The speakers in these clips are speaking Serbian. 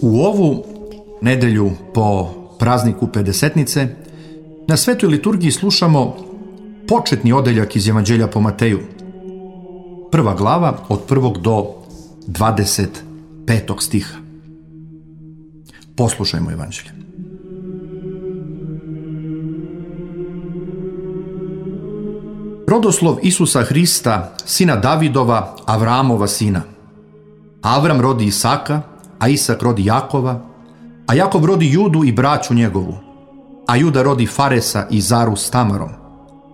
U ovu nedelju po prazniku Pedesetnice na svetoj liturgiji slušamo početni odeljak iz Evanđelja po Mateju. Prva glava od prvog do 25. stiha. Poslušajmo Evanđelje. Rodoslov Isusa Hrista, sina Davidova, Avramova sina. Avram rodi Isaka, a Isak rodi Jakova, a Jakov rodi Judu i braću njegovu, a Juda rodi Faresa i Zaru s Tamarom,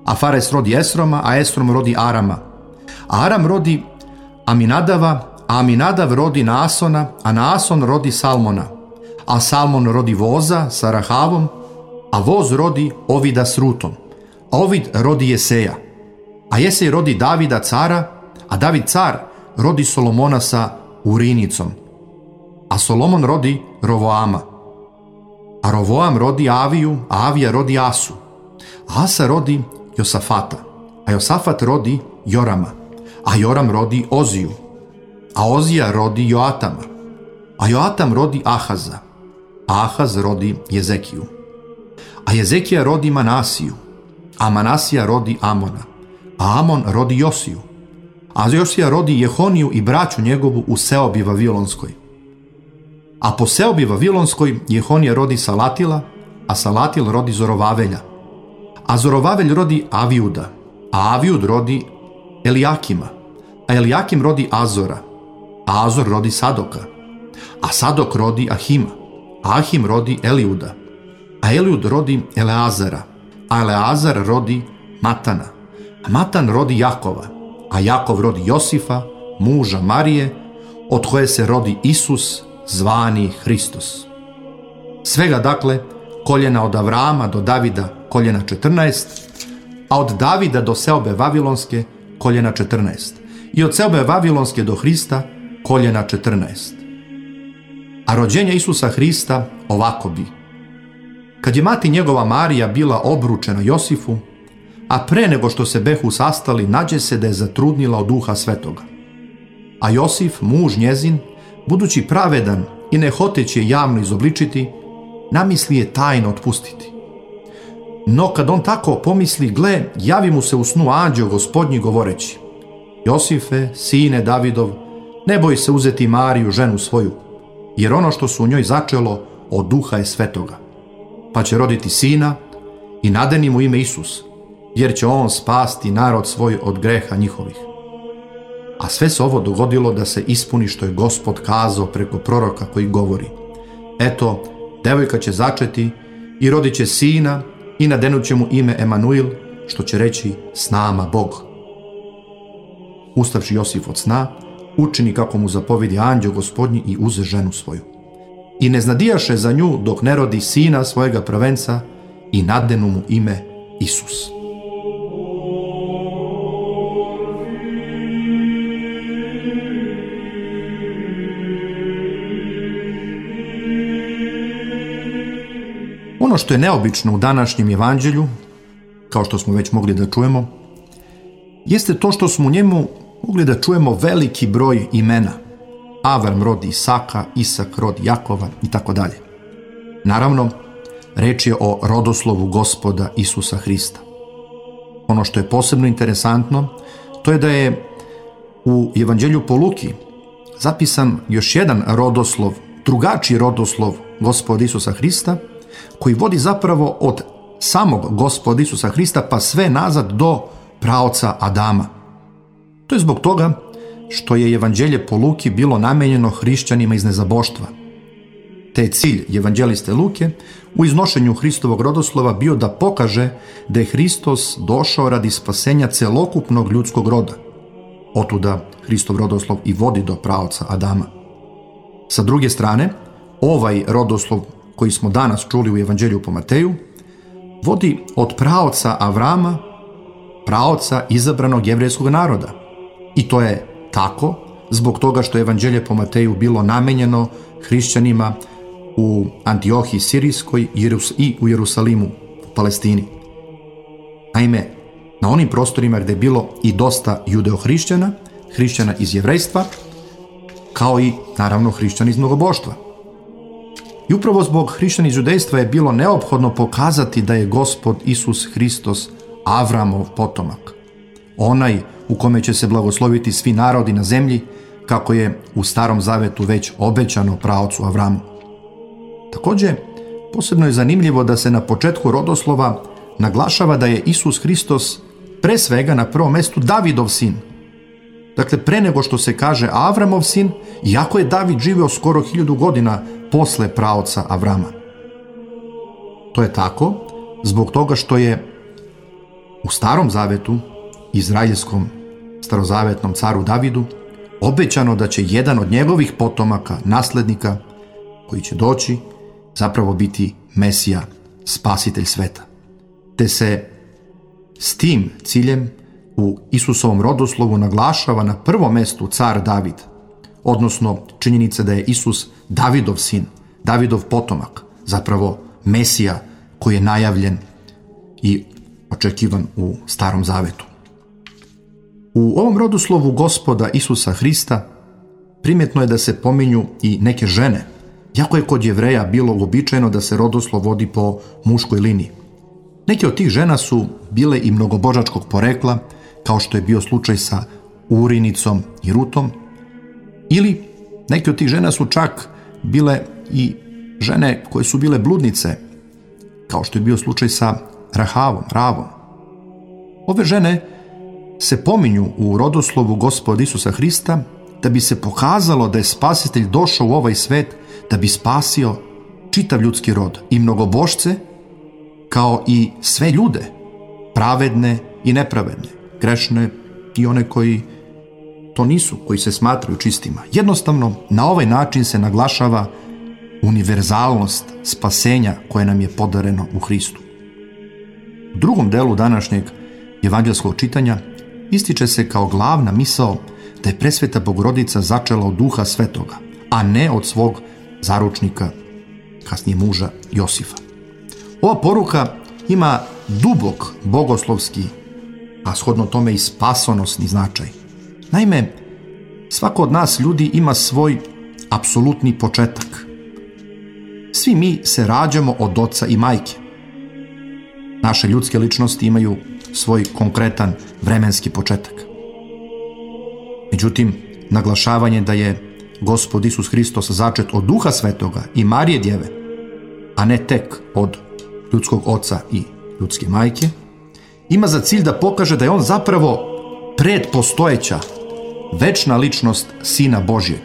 a Fares rodi Esroma, a Esrom rodi Arama, a Aram rodi Aminadava, a Aminadav rodi Naasona, a Naason rodi Salmona, a Salmon rodi Voza sa Rahavom, a Voz rodi Ovida s Rutom, a Ovid rodi Jeseja, a Jesej rodi Davida cara, a David car rodi Solomona sa Urinicom, a Solomon rodi Rovoama. A Rovoam rodi Aviju, a Avija rodi Asu. A Asa rodi Josafata, a Josafat rodi Jorama, a Joram rodi Oziju, a Ozija rodi Joatama, a Joatam rodi Ahaza, a Ahaz rodi Jezekiju, a Jezekija rodi Manasiju, a Manasija rodi Amona, a Amon rodi Josiju, a Josija rodi Jehoniju i braću njegovu u seobi Vavilonskoj, a po seobi Vavilonskoj Jehonija rodi Salatila, a Salatil rodi Zorovavelja. A Zorovavelj rodi Avijuda, a Avijud rodi Elijakima, a Elijakim rodi Azora, a Azor rodi Sadoka, a Sadok rodi Ahima, a Ahim rodi Eliuda, a Eliud rodi Eleazara, a Eleazar rodi Matana, Matan rodi Jakova, a Jakov rodi Josifa, muža Marije, od koje se rodi Isus, zvani Hristos. Svega dakle, koljena od Avrama do Davida koljena 14, a od Davida do Seobe Vavilonske koljena 14 i od Seobe Vavilonske do Hrista koljena 14. A rođenje Isusa Hrista ovako bi. Kad je mati njegova Marija bila obručena Josifu, a pre nego što se behu sastali, nađe se da je zatrudnila od duha svetoga. A Josif, muž njezin, budući pravedan i ne hoteći je javno izobličiti, namisli je tajno otpustiti. No kad on tako pomisli, gle, javi mu se u snu anđeo gospodnji govoreći, Josife, sine Davidov, ne boj se uzeti Mariju, ženu svoju, jer ono što su u njoj začelo od duha je svetoga. Pa će roditi sina i nadeni mu ime Isus, jer će on spasti narod svoj od greha njihovih. A sve se ovo dogodilo da se ispuni što je gospod kazao preko proroka koji govori. Eto, devojka će začeti i rodit će sina i nadenut će mu ime Emanuil, što će reći s nama Bog. Ustavši Josif od sna, učini kako mu zapovidi anđeo gospodnji i uze ženu svoju. I ne znadijaše za nju dok ne rodi sina svojega prvenca i nadenu mu ime Isus. Ono što je neobično u današnjem evanđelju, kao što smo već mogli da čujemo, jeste to što smo u njemu mogli da čujemo veliki broj imena. Avram rodi Isaka, Isak rodi Jakova i tako dalje. Naravno, reč je o rodoslovu gospoda Isusa Hrista. Ono što je posebno interesantno, to je da je u Evanđelju po Luki zapisan još jedan rodoslov, drugačiji rodoslov gospoda Isusa Hrista – koji vodi zapravo od samog gospoda Isusa Hrista pa sve nazad do praoca Adama. To je zbog toga što je evanđelje po Luki bilo namenjeno hrišćanima iz nezaboštva. Te cilj evanđeliste Luke u iznošenju Hristovog rodoslova bio da pokaže da je Hristos došao radi spasenja celokupnog ljudskog roda. Otuda Hristov rodoslov i vodi do praoca Adama. Sa druge strane, ovaj rodoslov koji smo danas čuli u Evanđelju po Mateju, vodi od praoca Avrama, praoca izabranog jevrejskog naroda. I to je tako zbog toga što je Evanđelje po Mateju bilo namenjeno hrišćanima u Antiohiji Sirijskoj i u Jerusalimu, u Palestini. Naime, na onim prostorima gdje je bilo i dosta judeohrišćana, hrišćana iz jevrejstva, kao i naravno hrišćani iz mnogoboštva. I upravo zbog hrišćana iz judejstva je bilo neophodno pokazati da je gospod Isus Hristos Avramov potomak. Onaj u kome će se blagosloviti svi narodi na zemlji, kako je u starom zavetu već obećano pravcu Avramu. Također, posebno je zanimljivo da se na početku rodoslova naglašava da je Isus Hristos pre svega na prvom mestu Davidov sin. Dakle, pre nego što se kaže Avramov sin, iako je David živeo skoro hiljadu godina posle praoca Avrama. To je tako zbog toga što je u starom zavetu, izraelskom starozavetnom caru Davidu, obećano da će jedan od njegovih potomaka, naslednika, koji će doći, zapravo biti Mesija, spasitelj sveta. Te se s tim ciljem u Isusovom rodoslovu naglašava na prvom mestu car David, odnosno činjenica da je Isus Davidov sin, Davidov potomak, zapravo Mesija koji je najavljen i očekivan u Starom Zavetu. U ovom rodoslovu gospoda Isusa Hrista primjetno je da se pominju i neke žene, jako je kod jevreja bilo uobičajeno da se rodoslov vodi po muškoj liniji. Neke od tih žena su bile i mnogobožačkog porekla, kao što je bio slučaj sa Urinicom i Rutom, ili neke od tih žena su čak bile i žene koje su bile bludnice, kao što je bio slučaj sa Rahavom, Ravom. Ove žene se pominju u rodoslovu gospoda Isusa Hrista da bi se pokazalo da je spasitelj došao u ovaj svet da bi spasio čitav ljudski rod i mnogobošce kao i sve ljude, pravedne i nepravedne, grešne i one koji to nisu, koji se smatraju čistima. Jednostavno, na ovaj način se naglašava univerzalnost spasenja koje nam je podareno u Hristu. U drugom delu današnjeg evanđelskog čitanja ističe se kao glavna misao da je presveta Bogorodica začela od duha svetoga, a ne od svog zaručnika, kasnije muža Josifa. Ova poruka ima dubok bogoslovski, a shodno tome i spasonosni značaj. Naime, svako od nas ljudi ima svoj apsolutni početak. Svi mi se rađamo od oca i majke. Naše ljudske ličnosti imaju svoj konkretan vremenski početak. Međutim, naglašavanje da je Gospod Isus Hristos začet od Duha Svetoga i Marije Djeve, a ne tek od ljudskog oca i ljudske majke, ima za cilj da pokaže da je on zapravo predpostojeća, večna ličnost Sina Božjeg.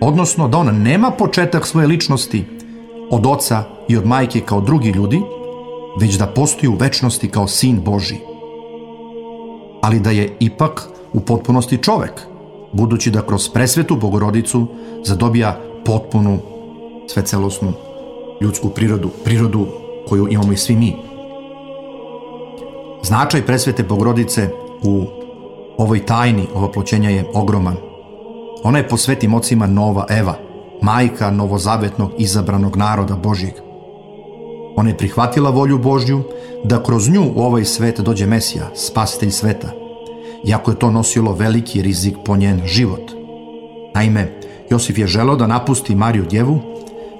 Odnosno da on nema početak svoje ličnosti od oca i od majke kao drugi ljudi, već da postoji u večnosti kao sin Boži. Ali da je ipak u potpunosti čovek, budući da kroz presvetu bogorodicu zadobija potpunu svecelosnu ljudsku prirodu, prirodu koju imamo i svi mi. Značaj presvete bogorodice u ovoj tajni ovoploćenja je ogroman. Ona je po svetim ocima nova Eva, majka novozavetnog izabranog naroda Božjeg. Ona je prihvatila volju Božju da kroz nju u ovaj svet dođe Mesija, spasitelj sveta, iako je to nosilo veliki rizik po njen život. Naime, Josif je želeo da napusti Mariju djevu,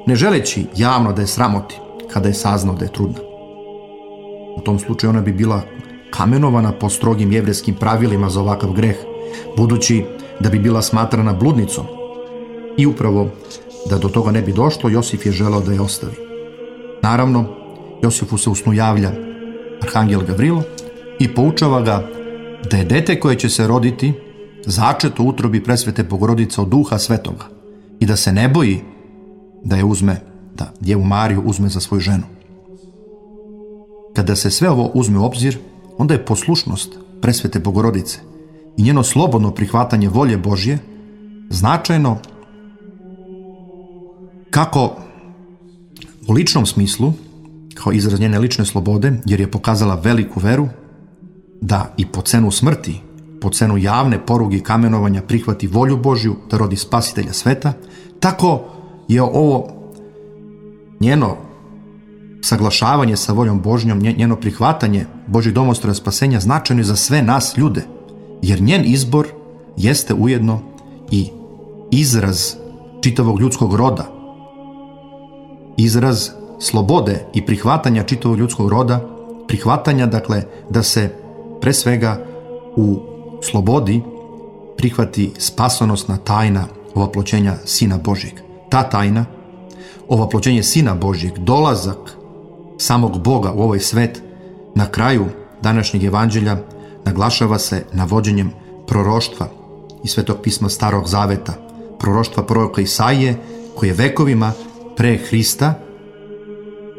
ne želeći javno da je sramoti kada je saznao da je trudna. U tom slučaju ona bi bila kamenovana po strogim jevreskim pravilima za ovakav greh, budući da bi bila smatrana bludnicom. I upravo da do toga ne bi došlo, Josif je želeo da je ostavi. Naravno, Josifu se usnu javlja Arhangel Gavrilo i poučava ga da je dete koje će se roditi začeto utrobi presvete Bogorodice od duha svetoga i da se ne boji da je uzme, da djevu Mariju uzme za svoju ženu. Kada se sve ovo uzme u obzir, onda je poslušnost presvete Bogorodice i njeno slobodno prihvatanje volje Božje značajno kako u ličnom smislu, kao izraz njene lične slobode, jer je pokazala veliku veru, da i po cenu smrti, po cenu javne poruge i kamenovanja prihvati volju Božju da rodi spasitelja sveta, tako je ovo njeno saglašavanje sa voljom Božnjom, njeno prihvatanje Božih domostroja spasenja značajno je za sve nas ljude, jer njen izbor jeste ujedno i izraz čitavog ljudskog roda, izraz slobode i prihvatanja čitavog ljudskog roda, prihvatanja dakle da se pre svega u slobodi prihvati spasonosna tajna ovaploćenja Sina Božjeg. Ta tajna, ovaploćenje Sina Božjeg, dolazak samog Boga u ovaj svet, na kraju današnjeg evanđelja naglašava se navođenjem proroštva i svetog pisma Starog Zaveta, proroštva proroka Isaije, koji je vekovima pre Hrista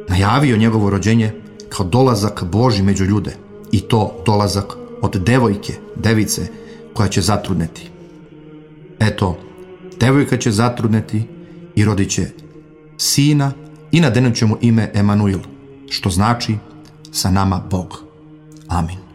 najavio njegovo rođenje kao dolazak Boži među ljude i to dolazak od devojke, device, koja će zatrudneti. Eto, devojka će zatrudneti i rodit će sina i nadenut će mu ime Emanuil, što znači sa nama Bog. Amin.